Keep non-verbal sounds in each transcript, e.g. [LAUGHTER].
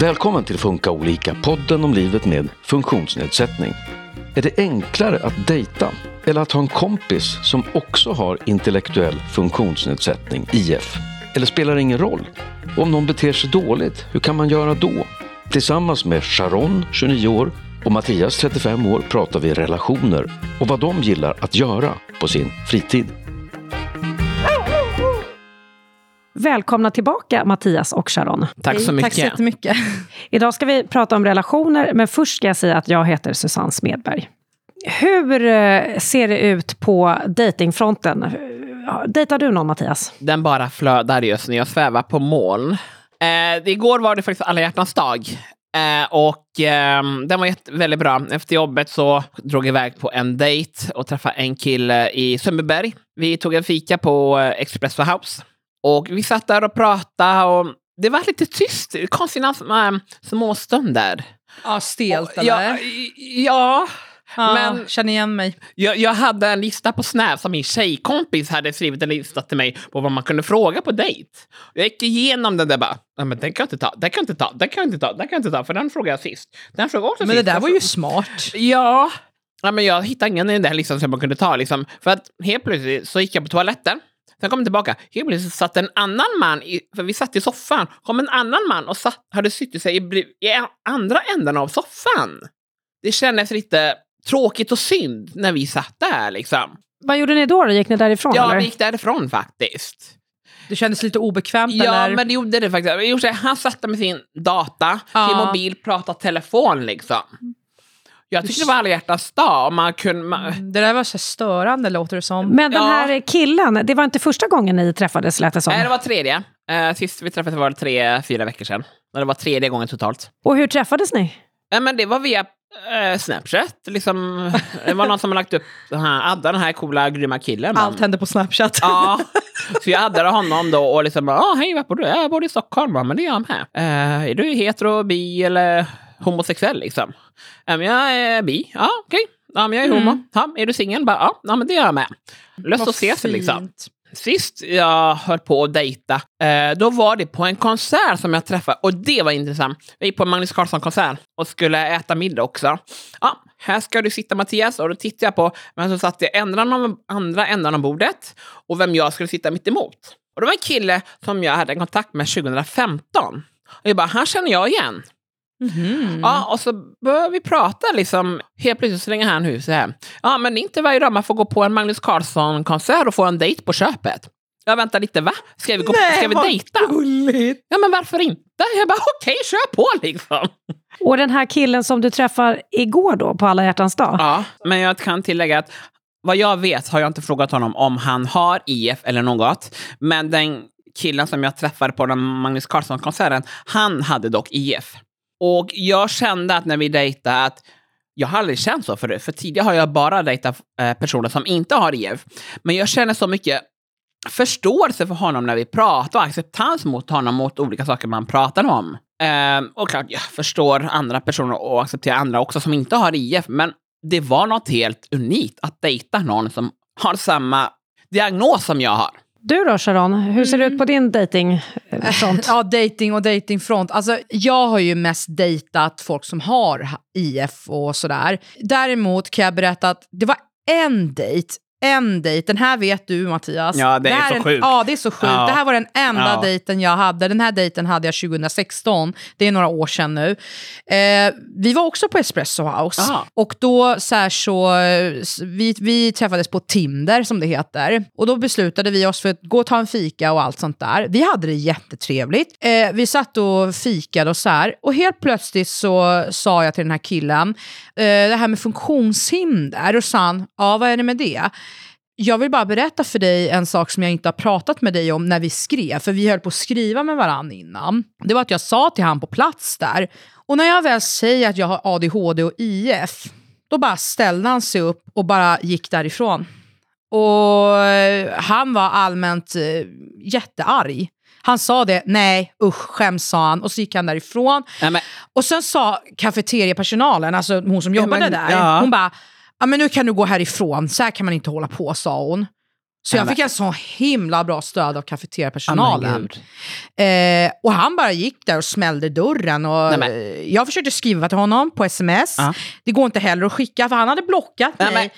Välkommen till Funka olika, podden om livet med funktionsnedsättning. Är det enklare att dejta eller att ha en kompis som också har intellektuell funktionsnedsättning, IF? Eller spelar det ingen roll? Och om någon beter sig dåligt, hur kan man göra då? Tillsammans med Sharon, 29 år, och Mattias, 35 år, pratar vi relationer och vad de gillar att göra på sin fritid. Välkomna tillbaka Mattias och Sharon. Tack så mycket. Tack så jättemycket. [LAUGHS] Idag ska vi prata om relationer, men först ska jag säga att jag heter Susanne Smedberg. Hur eh, ser det ut på datingfronten? Dejtar du någon Mattias? Den bara flödar just nu. Jag svävar på moln. Eh, igår var det faktiskt alla hjärtans dag. Eh, och eh, den var jätte, väldigt bra. Efter jobbet så drog jag iväg på en dejt och träffade en kille i Sundbyberg. Vi tog en fika på eh, Espresso House. Och vi satt där och pratade och det var lite tyst. Konstiga äh, småstunder. Ja, stelt Ja, eller? ja, Ja, men- Känner igen mig. jag, jag hade en lista på Snap som min tjejkompis hade skrivit en lista till mig på vad man kunde fråga på dejt. Jag gick igenom den där bara, "Ja, men den kan jag inte ta, den kan jag inte ta, den kan jag inte ta, den kan jag inte ta, för den frågade jag sist. Den frågade också Men det sist. där var ju smart. Ja. ja, men jag hittade ingen i den där listan som man kunde ta. Liksom. För att helt plötsligt så gick jag på toaletten. Sen kom jag tillbaka. Helt plötsligt satt en annan man, i, för vi satt i soffan, kom en annan man och satt, hade suttit sig i, i andra änden av soffan. Det kändes lite tråkigt och synd när vi satt där liksom. Vad gjorde ni då? då? Gick ni därifrån? Ja, eller? vi gick därifrån faktiskt. Det kändes lite obekvämt Ja, eller? men det gjorde det faktiskt. Han satt där med sin data, Ja. sin mobil, pratade telefon liksom. Jag tyckte det var alla hjärtans dag. och Man kunde, man, Det där var så störande låter det som. Men den Ja. här killen, det var inte första gången ni träffades lät det som. Nej, det var tredje. Uh, sist vi träffades var det tre, fyra veckor sedan. Och Det var tredje gången totalt. Och hur träffades ni? Ja, men det var via eh, Snapchat. Liksom, det var någon som har lagt upp den här, Adda, den här coola, grymma killen. Allt hände på Snapchat. Ja, [LAUGHS] så jag addade honom då och liksom, ah, hej, var bor du? Jag bor i Stockholm. Ja, Men det är jag med. Eh, är du hetero, bi eller homosexuell liksom? Ja, men jag är bi. Ja, okej. Ja, men jag är homo. Ja, är du singel? Ja, ja, men det är jag med. Vad att ses liksom. Sist jag höll på att dejta, eh, då var det på en konsert som jag träffade. Och det var intressant. Jag gick på en Magnus Carlsson-konsert och skulle äta middag också. Ja, här ska du sitta Mattias. Och då tittade jag på vem som satt i andra, andra änden av bordet och vem jag skulle sitta mitt emot. Och det var en kille som jag hade kontakt med 2015. Och jag bara, han känner jag igen. Mhm. Ja, och så började vi prata liksom. Helt plötsligt slänger han huset här. Ja, men inte varje dag man får gå på en Magnus Carlsson-konsert och få en dejt på köpet. Jag väntar lite, va? Ska vi, gå, ska vi dejta? gulligt. Ja, men varför inte? Jag bara, okej, kör på liksom. Och den här killen som du träffar igår då, på alla hjärtans dag? Ja, men jag kan tillägga att vad jag vet har jag inte frågat honom om han har IF eller något. Men den killen som jag träffade på den Magnus Carlsson-konserten, han hade dock IF. Och jag kände att när vi dejtade att jag har aldrig känt så förut, för tidigare har jag bara dejtat eh, personer som inte har IF. Men jag känner så mycket förståelse för honom när vi pratar och acceptans mot honom mot olika saker man pratar om. Ehm, och klart, jag förstår andra personer och accepterar andra också som inte har IF, men det var något helt unikt att dejta någon som har samma diagnos som jag har. Du då Sharon, hur ser det ut på din datingfront? [LAUGHS] Ja, dating och datingfront. Alltså, jag har ju mest dejtat folk som har IF och sådär. Däremot kan jag berätta att det var en dejt en dejt, den här vet du Mattias. Ja, det är här så en- sjukt. Ja, det är så sjukt. Ja. Det här var den enda Ja. dejten jag hade. Den här dejten hade jag 2016. Det är några år sedan nu. Eh, vi var också på Espresso House. Ah. Och då så, här, så vi, vi träffades på Tinder som det heter. Och då beslutade vi oss för att gå och ta en fika och allt sånt där. Vi hade det jättetrevligt. Eh, vi satt och fikade och så här. Och helt plötsligt så sa jag till den här killen, eh, det här med funktionshinder. Och sa han, ja vad är det med det? Jag vill bara berätta för dig en sak som jag inte har pratat med dig om när vi skrev, för vi höll på att skriva med varandra innan. Det var att jag sa till han på plats där, och när jag väl säger att jag har ADHD och IF, då bara ställde han sig upp och bara gick därifrån. Och eh, han var allmänt eh, jättearg. Han sa det, nej usch skäms sa han och så gick han därifrån. Ja, men, Och sen sa kafeteriapersonalen, alltså hon som jobbade men, där, ja. hon bara, ja men nu kan du gå härifrån, så här kan man inte hålla på sa hon. Så jag Nej, fick en så himla bra stöd av kafeteriapersonalen. Oh, men Eh, och han bara gick där och smällde dörren. Och Nej, men. jag försökte skriva till honom på sms. Ja. Det går inte heller att skicka för han hade blockat Nej, mig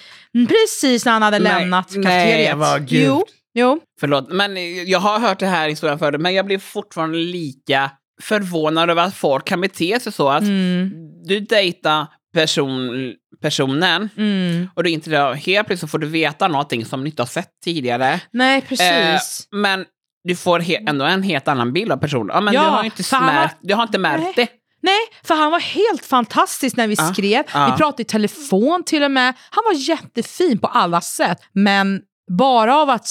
precis när han hade Nej, lämnat nej, kafeteriet. vad gud. Jo, jo. Förlåt, men jag har hört det här historien förut, men jag blir fortfarande lika förvånad över att folk kan bete sig så. Att Mm, du dejtar person, personen mm. och du inte helt plötsligt får du veta någonting som du inte har sett tidigare. Nej, precis. Eh, men du får ändå en helt annan bild av personen. Ja, men Ja, du har inte, för han var- märkt, du har inte märkt det. Nej, för han var helt fantastisk när vi Ja, skrev. ja. Vi pratade i telefon till och med. Han var jättefin på alla sätt. Men bara av att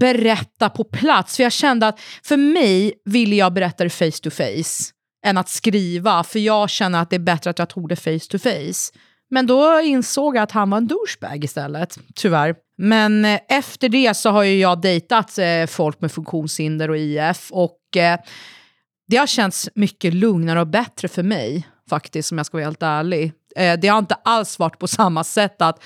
berätta på plats. För jag kände att för mig ville jag berätta det face to face än att skriva. För jag känner att det är bättre att jag tog det face to face. Men då insåg jag att han var en douchebag istället, tyvärr. Men eh, efter det så har ju jag dejtat eh, folk med funktionshinder och IF. Och eh, det har känts mycket lugnare och bättre för mig, faktiskt, om jag ska vara helt ärlig. Det har inte alls varit på samma sätt att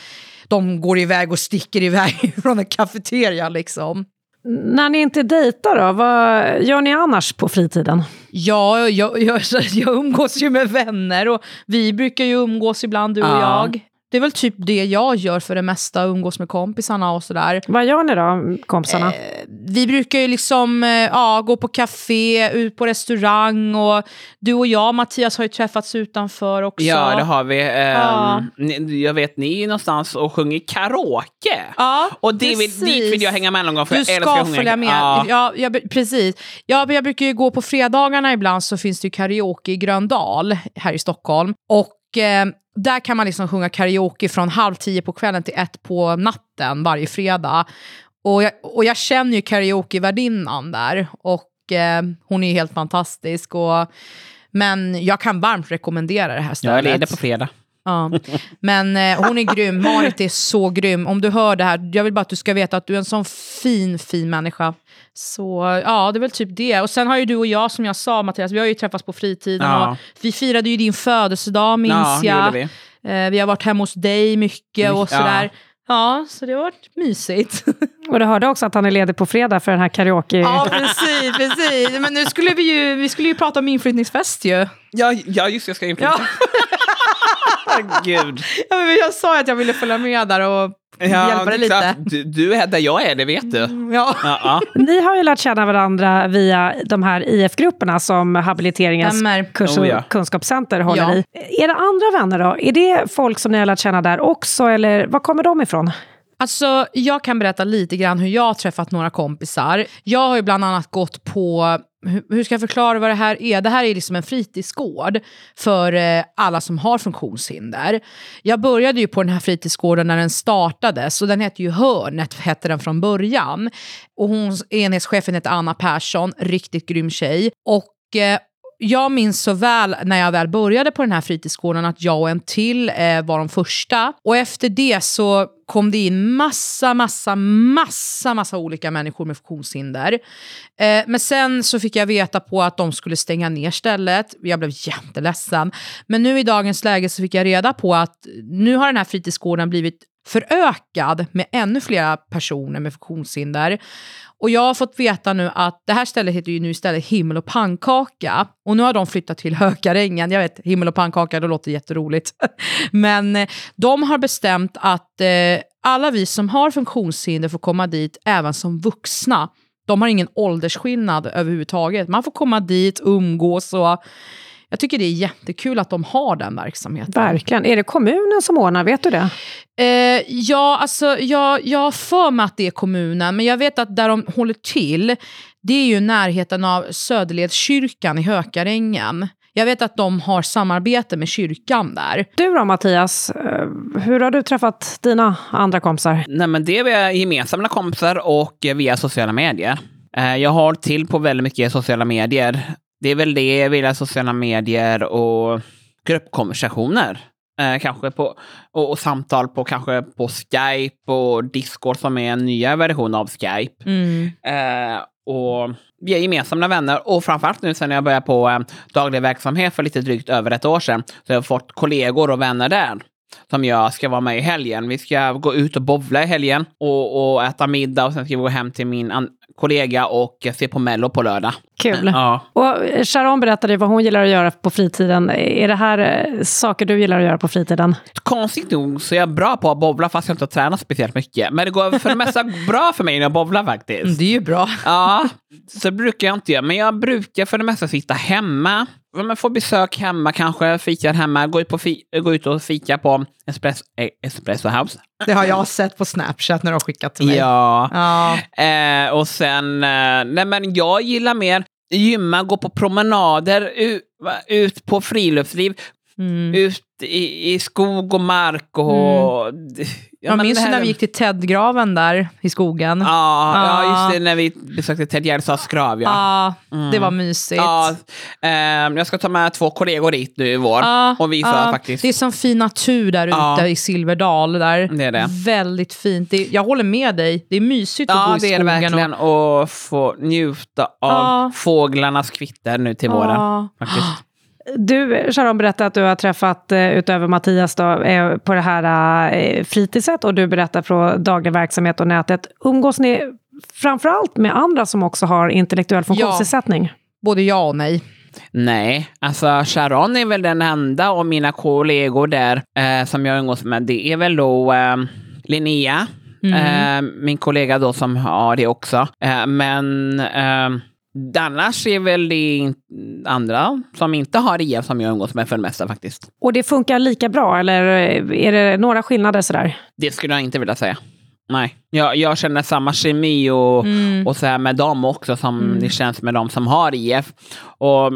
de går iväg och sticker iväg [LAUGHS] från en kafeteria liksom. När ni inte dejtar då, vad gör ni annars på fritiden? Ja, jag, jag, jag [LAUGHS] umgås ju med vänner och vi brukar ju umgås ibland, du och Ja. jag. Det är väl typ det jag gör för det mesta, umgås med kompisarna och sådär. Vad gör ni då, kompisarna? Eh, vi brukar ju liksom eh, ja, gå på café, ut på restaurang och du och jag, Mattias, har ju träffats utanför också. Ja, det har vi. Ehm, Ja. ni, jag vet, ni är någonstans och sjunger karaoke. Ja, och det vill, dit precis. vill jag hänga med någon gång, för Du jag älskar ska att sjunga. följa med. Ja. Ja. jag, precis. Ja, jag brukar ju gå på fredagarna ibland så finns det ju karaoke i Gröndal här i Stockholm. Och eh, där kan man liksom sjunga karaoke från halv tio på kvällen till ett på natten varje fredag. Och jag, och jag känner ju karaokevärdinnan där och eh, hon är ju helt fantastisk. Och, men jag kan varmt rekommendera det här Jag stället. är ledig på fredag. Ja. Men eh, hon är grym. Marit är så grym. Om du hör det här, jag vill bara att du ska veta att du är en sån fin, fin människa. Så ja, det är väl typ det. Och sen har ju du och jag, som jag sa Mattias, vi har ju träffats på fritiden. Ja. Och vi firade ju din födelsedag, minns Ja, jag. vi. Eh, vi har varit hemma hos dig mycket och Ja. sådär. Ja, så det har varit mysigt. [LAUGHS] Och du hörde också att han är ledig på fredag för den här karaoke... ja, precis, precis. Men nu skulle vi ju, vi skulle ju prata om inflyttningsfest ju. Ja, ja just det, jag ska inflytta. Ja. [LAUGHS] Gud. Ja, men jag sa att jag ville följa med där och hjälpa dig lite. Du, du är där jag är, det vet du. Ja. Ja, ja. Ni har ju lärt känna varandra via de här IF-grupperna som habiliteringens kurs och Oh, ja. kunskapscenter håller Ja. i. Era andra vänner då, är det folk som ni har lärt känna där också, eller var kommer de ifrån? Alltså, jag kan berätta lite grann hur jag har träffat några kompisar. Jag har ju bland annat gått på, hur, ska jag förklara vad det här är? Det här är liksom en fritidsgård för eh, alla som har funktionshinder. Jag började ju på den här fritidsgården när den startades och den hette ju Hörnet, hette den från början. Och hon, enhetschefen heter Anna Persson, riktigt grym tjej. Och eh, jag minns så väl när jag väl började på den här fritidsgården att jag och en till eh, var de första. Och efter det så kom det in massa, massa, massa, massa olika människor med funktionshinder. Eh, men sen så fick jag veta på att de skulle stänga ner stället. Jag blev jätteledsen. Men nu i dagens läge så fick jag reda på att nu har den här fritidsgården blivit förökad med ännu fler personer med funktionshinder. Och jag har fått veta nu att det här stället heter ju nu istället Himmel och pannkaka. Och nu har de flyttat till Hökarängen. Jag vet, himmel och pannkaka, det låter jätteroligt. [LAUGHS] Men eh, de har bestämt att eh, alla vi som har funktionshinder får komma dit även som vuxna. De har ingen åldersskillnad överhuvudtaget. Man får komma dit, umgås och jag tycker det är jättekul att de har den verksamheten. Verkligen. Är det kommunen som ordnar, vet du det? Eh, ja, alltså jag, jag har för mig att det är kommunen, men jag vet att där de håller till, det är ju närheten av Söderledskyrkan i Hökarängen. Jag vet att de har samarbete med kyrkan där. Du då Mattias, eh, hur har du träffat dina andra kompisar? Nej, men det är via gemensamma kompisar och eh, via sociala medier. Eh, Jag har till på väldigt mycket sociala medier. Det är väl det via sociala medier och gruppkonversationer. Eh, kanske på, och, och samtal på kanske på Skype och Discord som är en nya version av Skype. Eh, och vi är gemensamma vänner och framförallt nu sen jag började på eh, daglig verksamhet för lite drygt över ett år sedan så har jag fått kollegor och vänner där. som jag ska vara med i helgen. Vi ska gå ut och bovla i helgen och, och äta middag och sen ska vi gå hem till min kollega och se på Mello på lördag. Kul. Ja. Och Sharon berättade vad hon gillar att göra på fritiden. Är det här eh, saker du gillar att göra på fritiden? Konstigt nog så är jag bra på att bowla fast jag inte tränar speciellt mycket. Men det går för det mesta [LAUGHS] bra för mig när jag bowlar faktiskt. Mm, Det är ju bra. Ja, så brukar jag inte göra. Men jag brukar för det mesta sitta hemma. Ja, men Få besök hemma kanske, fikar hemma, gå ut, på fi- gå ut och fika på espresso, eh, espresso House. Det har jag sett på Snapchat när de har skickat till mig. Ja. Ja. Eh, och sen, eh, nej men jag gillar mer gymma, gå på promenader, ut, på friluftsliv, Mm. ut i, i skog och mark och... Ja, Jag minns här- när vi gick till Ted-graven där i skogen. Ja, ja, Ja. just det, när vi besökte Ted Gärdestads grav. Ja. Ja, det var mysigt. Ja, ehm, jag ska ta med två kollegor dit nu i vår Ja, och visa ja. faktiskt. Det är som fin natur där Ja. ute i Silverdal. Där. Det är det. Väldigt fint. Det, jag håller med dig. Det är mysigt att Ja, gå i det är skogen. det verkligen. Och få njuta av Ja. fåglarnas kvitter nu till och, våren. Ja. Faktiskt. Du, Sharon, berättade att du har träffat, eh, utöver Mattias, då, eh, på det här eh, fritidset och du berättar från daglig verksamhet och nätet. Umgås ni framförallt med andra som också har intellektuell funktionsnedsättning? Både ja och nej. Nej, alltså Sharon är väl den enda av mina kollegor där eh, som jag umgås med. Det är väl då eh, Linnea, Mm. eh, min kollega då som har det också. Eh, men eh, annars är väl det andra som inte har IF som jag umgås med för det mesta faktiskt. Och det funkar lika bra, eller eh, är det några skillnader sådär? Det skulle jag inte vilja säga. Nej, jag, jag känner samma kemi och, Mm. och så här med dem också som Mm. det känns med dem som har IF. Och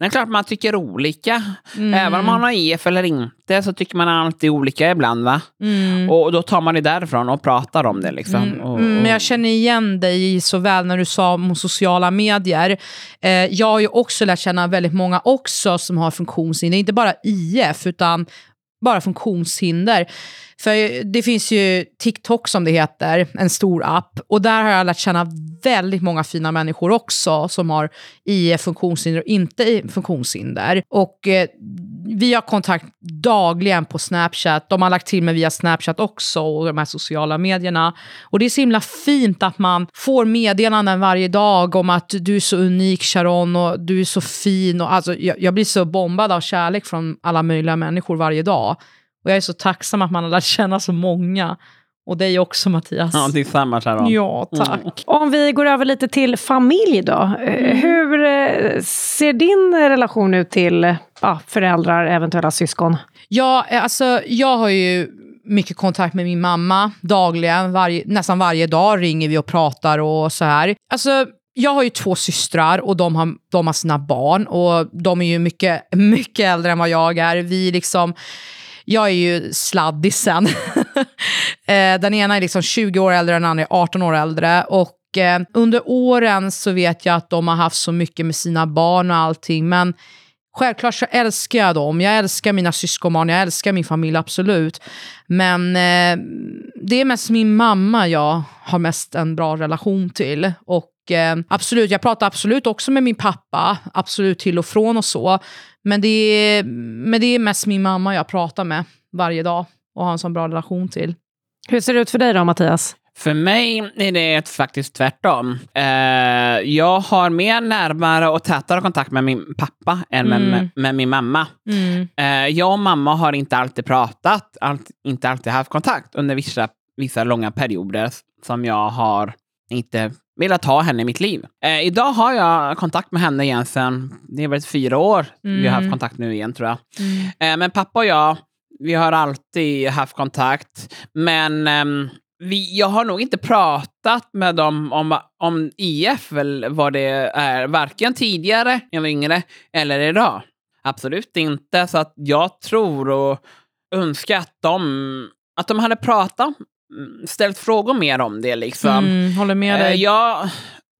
det är klart man tycker olika. Mm. Även om man har IF eller inte så tycker man alltid olika ibland. va? Mm. Och då tar man det därifrån och pratar om det. Liksom. Mm, och, mm, och, men jag känner igen dig så väl när du sa om sociala medier. Eh, jag har ju också lärt känna väldigt många också som har funktionshinder, inte bara IF utan bara funktionshinder. För det finns ju TikTok som det heter, en stor app. Och där har jag lärt känna väldigt många fina människor också som har IF funktionshinder och inte i funktionshinder. Och eh, vi har kontakt dagligen på Snapchat. De har lagt till mig via Snapchat också och de här sociala medierna. Och det är så himla fint att man får meddelanden varje dag om att du är så unik Sharon och du är så fin. Och alltså, jag, jag blir så bombad av kärlek från alla möjliga människor varje dag. Och jag är så tacksam att man har lärt känna så många. Och dig också Mattias. ja, det är samma Sharon. Ja, tack. Mm. Om vi går över lite till familj då. Eh, Hur eh, ser din relation ut till ja, föräldrar, eventuella syskon? Ja, eh, alltså, jag har ju mycket kontakt med min mamma dagligen. Varje, nästan varje dag ringer vi och pratar och så här. Alltså, jag har ju två systrar och de har, de har sina barn och de är ju mycket, [LAUGHS] mycket äldre än vad jag är. Vi liksom, jag är ju sladdisen. [LAUGHS] [LAUGHS] Eh, den ena är liksom 20 år äldre, den andra är 18 år äldre. Och eh, under åren så vet jag att de har haft så mycket med sina barn och allting. Men Självklart så älskar jag dem. Jag älskar mina syskonbarn, jag älskar min familj, absolut. Men eh, det är mest min mamma jag har mest en bra relation till. Och eh, absolut, jag pratar absolut också med min pappa, absolut till och från och så. Men det är, men det är mest min mamma jag pratar med varje dag och har en sån bra relation till. Hur ser det ut för dig då, Mattias? För mig är det faktiskt tvärtom. Eh, jag har mer närmare och tätare kontakt med min pappa än med, Mm. med, med min mamma. Mm. Eh, jag och mamma har inte alltid pratat, allt, inte alltid haft kontakt under vissa, vissa långa perioder som jag har inte velat ha henne i mitt liv. Eh, idag har jag kontakt med henne igen sen, det är väl fyra år vi har haft Mm. kontakt nu igen tror jag. Mm. Eh, men pappa och jag, vi har alltid haft kontakt. Men ehm, vi, jag har nog inte pratat med dem om, om IF, väl, vad det är, varken tidigare, när jag var yngre, eller idag. Absolut inte. Så att jag tror och önskar att de, att de hade pratat, mm, ställt frågor mer om det. Liksom. Mm, håller med Eh, dig. jag,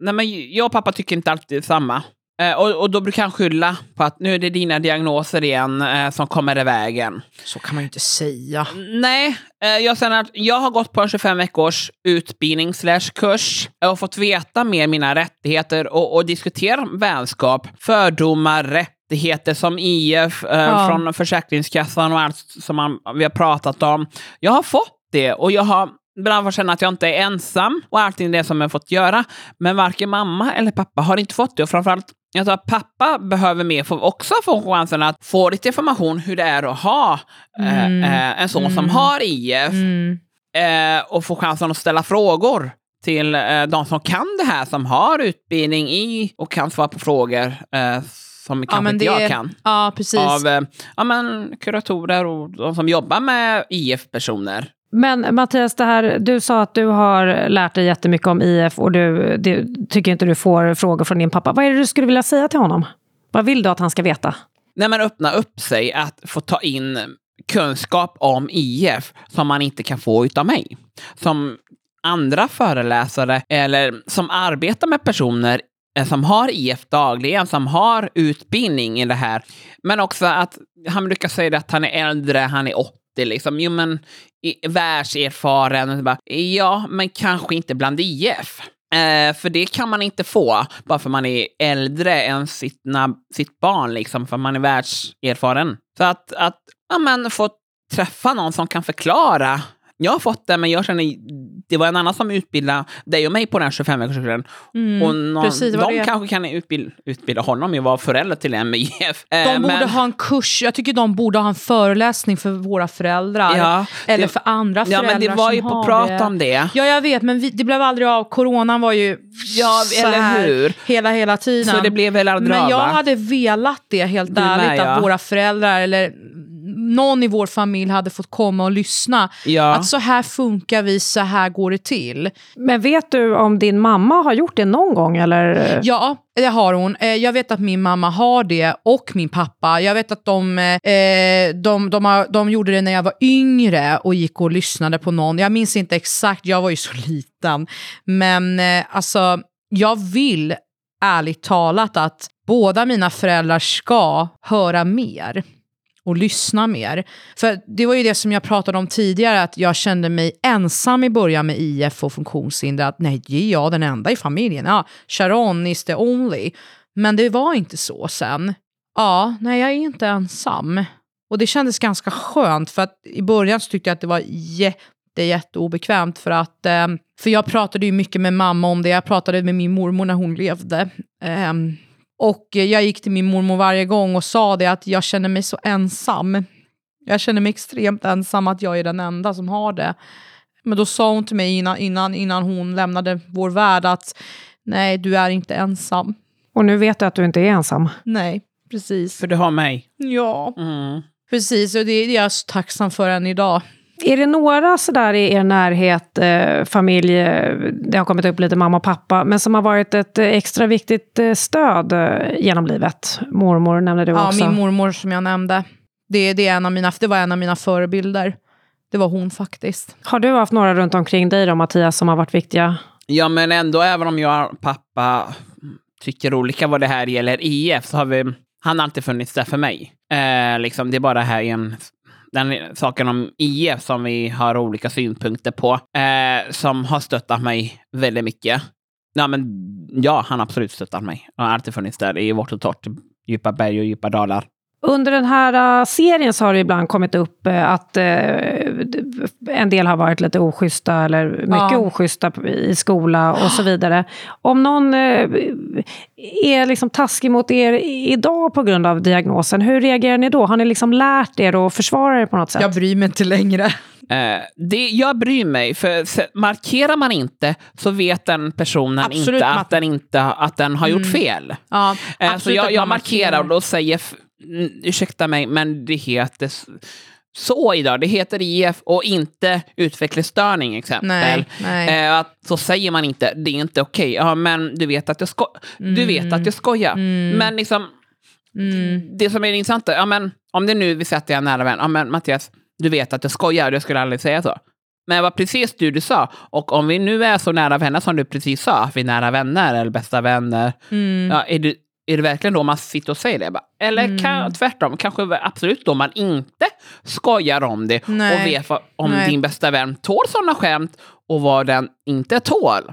nej men jag och pappa tycker inte alltid samma. Eh, och, och då brukar han skylla på att nu är det dina diagnoser igen eh, som kommer i vägen. Så kan man ju inte säga. Nej, eh, jag, känner att jag har gått på en 25 veckors utbildning slash kurs och fått veta mer mina rättigheter och, och diskutera vänskap, fördomar, rätt rättigheter som IF eh, Ja. från Försäkringskassan och allt som man, vi har pratat om. Jag har fått det och jag har ibland fått känna att jag inte är ensam och allting det som jag fått göra. Men varken mamma eller pappa har inte fått det. Och framförallt, jag tror att pappa behöver mer få, också få chansen att få lite information hur det är att ha eh, Mm. eh, en son som Mm. har IF Mm. eh, och få chansen att ställa frågor till eh, de som kan det här, som har utbildning i och kan svara på frågor eh, som kanske men inte jag är- kan. Ja, precis. Av eh, ja, men, kuratorer och de som jobbar med IF-personer. Men Mattias, det här, du sa att du har lärt dig jättemycket om IF och du, du tycker inte du får frågor från din pappa. Vad är det du skulle vilja säga till honom? Vad vill du att han ska veta? När man öppnar upp sig att få ta in kunskap om IF som man inte kan få utav mig. Som andra föreläsare eller som arbetar med personer eh, som har IF dagligen, som har utbildning i det här. Men också att han brukar säga att han är äldre, han är 80 liksom. Jo men världserfaren. Bara, Ja, men kanske inte bland IF. Eh, för det kan man inte få bara för man är äldre än sitt, sitt barn, liksom, för man är världserfaren. Så att, att ja, men, få träffa någon som kan förklara. Jag har fått det, men jag känner det var en annan som utbildade dig och mig på den 25-veckorskursen. Mm, och någon, precis, det var de det. kanske kan utbilda, utbilda honom i att vara förälder till en med IF. Eh, De borde men- ha en kurs, jag tycker de borde ha en föreläsning för våra föräldrar. Ja, eller det- för andra Ja, föräldrar men det var ju på prat det. om det. Ja, jag vet, men vi, det blev aldrig av. Coronan var ju Ja, så eller här hur? hela, hela tiden. Så det blev väl aldrig Men jag hade velat det helt ärligt, ja. att våra föräldrar eller någon i vår familj hade fått komma och lyssna. Ja. Att så här funkar vi, så här går det till. Men vet du om din mamma har gjort det någon gång? Eller? Ja, det har hon. Eh, Jag vet att min mamma har det och min pappa. Jag vet att de, eh, de, de, har, de gjorde det när jag var yngre och gick och lyssnade på någon. Jag minns inte exakt, jag var ju så [LAUGHS] liten. Men eh, alltså, jag vill ärligt talat att båda mina föräldrar ska höra mer och lyssna mer. För det var ju det som jag pratade om tidigare, att jag kände mig ensam i början med IF och funktionshinder. Att nej, det är jag den enda i familjen? Ja, Sharon is the only. Men det var inte så sen. Ja, nej, jag är inte ensam. Och det kändes ganska skönt, för att i början så tyckte jag att det var jätte, jätteobekvämt. För, att, eh, för jag pratade ju mycket med mamma om det, jag pratade med min mormor när hon levde. Ehm, och jag gick till min mormor varje gång och sa det att jag känner mig så ensam. Jag känner mig extremt ensam att jag är den enda som har det. Men då sa hon till mig innan, innan, innan hon lämnade vår värld att nej, du är inte ensam. Och nu vet du att du inte är ensam. Nej, precis. För du har mig. Ja, Mm. precis. Och det är jag så tacksam för än idag. Är det några sådär i er närhet, eh, familj, eh, det har kommit upp lite mamma och pappa, men som har varit ett eh, extra viktigt eh, stöd eh, genom livet? Mormor nämnde du Ja, också. min mormor som jag nämnde. Det, det, är en av mina, det var en av mina förebilder. Det var hon faktiskt. Har du haft några runt omkring dig då, Mattias, som har varit viktiga? Ja, men ändå, även om jag och pappa tycker olika vad det här gäller IF, så har vi, han har alltid funnits där för mig. Eh, liksom, det är bara här en, den saken om IF som vi har olika synpunkter på, eh, som har stöttat mig väldigt mycket. Ja, men, ja, han har absolut stöttat mig. Han har alltid funnits där i vårt och torrt, djupa berg och djupa dalar. Under den här eh, serien så har det ibland kommit upp eh, att d- en del har varit lite oschyssta eller mycket Ja. oschyssta i skola och så vidare. Om någon är liksom taskig mot er idag på grund av diagnosen, hur reagerar ni då? Har ni liksom lärt er att försvara er på något sätt? Jag bryr mig inte längre. Eh, det, jag bryr mig, för markerar man inte så vet den personen Absolut, inte att den, inte att den har gjort fel. Ja, Eh, så jag, jag markerar och då säger, mm, ursäkta mig, men det heter så idag. Det heter IF och inte utvecklingsstörning exempel. Nej, nej. Eh, att, så säger man inte, det är inte okej. Ja, men du vet att jag, sko- du vet att jag skojar. Men liksom, Mm. det som är intressant, är, ja, men, om det nu vi säger att jag är en nära vän, ja, men Mattias, du vet att jag skojar, jag skulle aldrig säga så. Men det var precis du du sa. Och om vi nu är så nära vänner som du precis sa, att vi är nära vänner eller bästa vänner, Mm. ja, är, det, är det verkligen då man sitter och säger det? Bara, Eller kan, tvärtom, kanske absolut då man inte skojar om det Nej. och vet vad, om Nej. din bästa vän tål sådana skämt och vad den inte tål.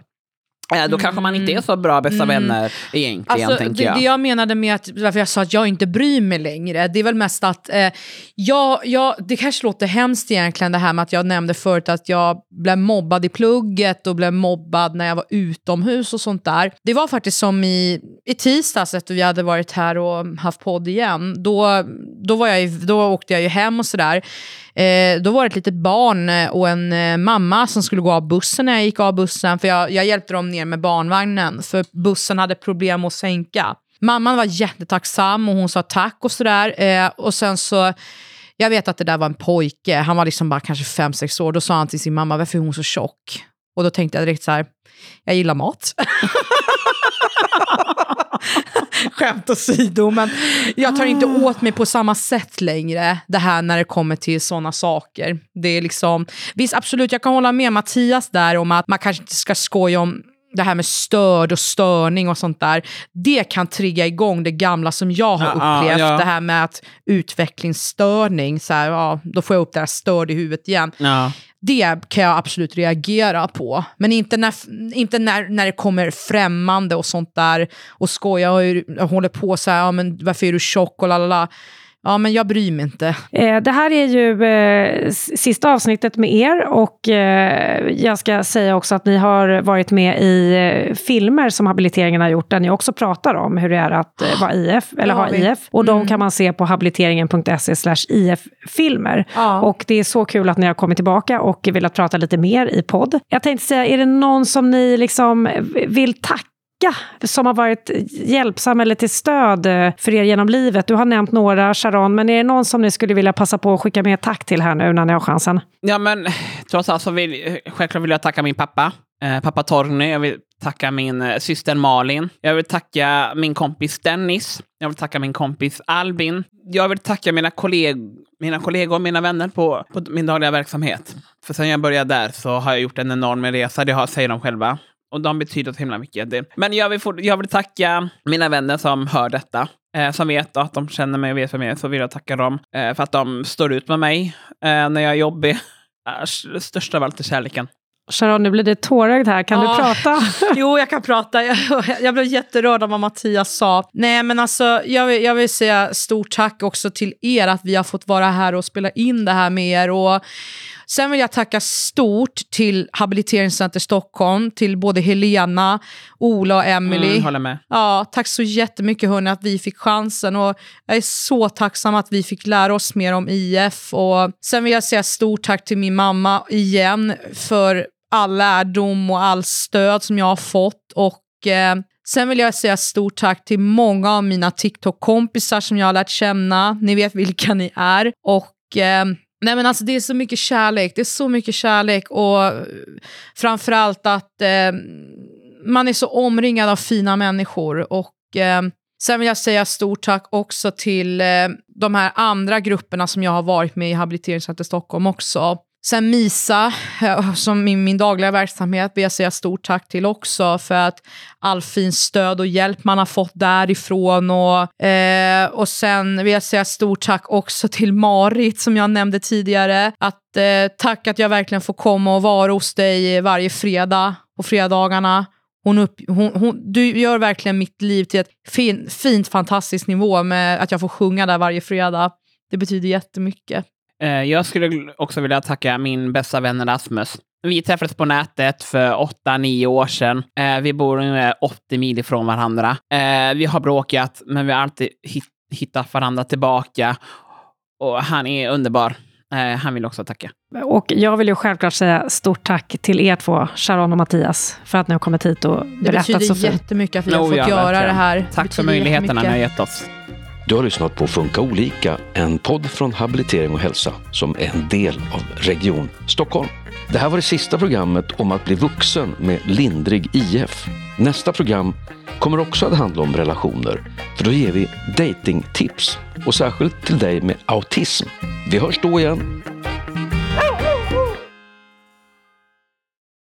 Eh, Då kanske man inte är så bra bästa vänner egentligen, Alltså, tänker det, jag. det jag menade med att, varför jag sa att jag inte bryr mig längre, det är väl mest att eh, jag, jag, det kanske låter hemskt egentligen det här med att jag nämnde förut att jag blev mobbad i plugget och blev mobbad när jag var utomhus och sånt där. Det var faktiskt som i, i tisdags efter vi hade varit här och haft podd igen. Då, då, var jag, då åkte jag ju hem och sådär. Eh, då var det ett litet barn eh, och en eh, mamma som skulle gå av bussen när jag gick av bussen. För jag, jag hjälpte dem ner med barnvagnen, för bussen hade problem att sänka. Mamman var jättetacksam och hon sa tack och sådär. Eh, och sen så, jag vet att det där var en pojke, han var liksom bara kanske fem sex år. Då sa han till sin mamma, varför är hon så tjock? Och då tänkte jag direkt så här, jag gillar mat. [LAUGHS] [LAUGHS] [LAUGHS] Skämt åsido, men jag tar inte åt mig på samma sätt längre, det här när det kommer till sådana saker. Det är liksom, visst, absolut, jag kan hålla med Mattias där om att man kanske inte ska skoja om det här med störd och störning och sånt där. Det kan trigga igång det gamla som jag har Ja, ja, upplevt. ja. Det här med att utvecklingsstörning, så här, ja, då får jag upp det här störd i huvudet igen. Ja. Det kan jag absolut reagera på. Men inte när, inte när, när det kommer främmande och sånt där och skojar och, och håller på så här, ja, men varför är du tjock och lalala. Ja, men jag bryr mig inte. Eh, Det här är ju eh, sista avsnittet med er och eh, jag ska säga också att ni har varit med i eh, filmer som habiliteringen har gjort där ni också pratar om hur det är att eh, vara [GASPS] IF, eller ha vi. IF. Och de kan man se på habiliteringen.se IF-filmer. Ja. Och det är så kul att ni har kommit tillbaka och velat prata lite mer i podd. Jag tänkte säga, är det någon som ni liksom vill tacka som har varit hjälpsam eller till stöd eh, för er genom livet? Du har nämnt några, Sharon, men är det någon som ni skulle vilja passa på att skicka med tack till här nu när ni har chansen? Ja, men trots allt så vill, självklart vill jag tacka min pappa, eh, pappa Torgny. Jag vill tacka min eh, syster Malin. Jag vill tacka min kompis Dennis. Jag vill tacka min kompis Albin. Jag vill tacka mina, kolleg mina kollegor, mina vänner på, på min dagliga verksamhet. För sen jag började där så har jag gjort en enorm resa, det har, säger de själva. Och de betyder så himla mycket. Det- Men jag vill, få, jag vill tacka mina vänner som hör detta. Eh, som vet att de känner mig och vet vem jag är. Så vill jag tacka dem eh, för att de står ut med mig eh, när jag är jobbig. Eh, Störst av allt är kärleken. Sharon, nu blir det tårögd här. Kan Ja. du prata? [LAUGHS] [LAUGHS] Jo, jag kan prata. Jag, jag blev jätterörd av vad Mattias sa. Nej, men alltså, jag, vill, jag vill säga stort tack också till er att vi har fått vara här och spela in det här med er. Och sen vill jag tacka stort till Habiliteringscenter Stockholm, till både Helena, Ola och Emily. Mm, håller med. Ja, tack så jättemycket hörni att vi fick chansen och jag är så tacksam att vi fick lära oss mer om IF. Och sen vill jag säga stort tack till min mamma igen för all lärdom och all stöd som jag har fått. Och eh, sen vill jag säga stort tack till många av mina TikTok-kompisar som jag har lärt känna. Ni vet vilka ni är. Och eh, Nej men alltså det är så mycket kärlek, det är så mycket kärlek och eh, framförallt att eh, man är så omringad av fina människor. Och eh, Sen vill jag säga stort tack också till eh, de här andra grupperna som jag har varit med i Habiliteringscenter Stockholm också. Sen MISA, eh, som i min dagliga verksamhet, vill jag säga stort tack till också för att all fin stöd och hjälp man har fått därifrån. Och, eh, och sen vill jag säga stort tack också till Marit som jag nämnde tidigare. Att, eh, tack att jag verkligen får komma och vara hos dig varje fredag på fredagarna. Hon upp, hon, hon, du gör verkligen mitt liv till ett fin, fint, fantastiskt nivå med att jag får sjunga där varje fredag. Det betyder jättemycket. Eh, Jag skulle också vilja tacka min bästa vän Rasmus. Vi träffades på nätet för åtta, nio år sedan. Eh, Vi bor ungefär 80 mil ifrån varandra. Eh, Vi har bråkat, men vi har alltid hit- hittat varandra tillbaka. Och han är underbar. Han vill också tacka. Och jag vill ju självklart säga stort tack till er två, Sharon och Mattias, för att ni har kommit hit och Det berättat betyder så fint. jättemycket att vi har fått ja, göra verkligen. det här. Det Tack för betyder möjligheterna ni har gett oss. Du har lyssnat på Funka olika, en podd från Habilitering och hälsa som är en del av Region Stockholm. Det här var det sista programmet om att bli vuxen med lindrig IF. Nästa program kommer också att handla om relationer, för då ger vi datingtips och särskilt till dig med autism. Vi hörs då igen.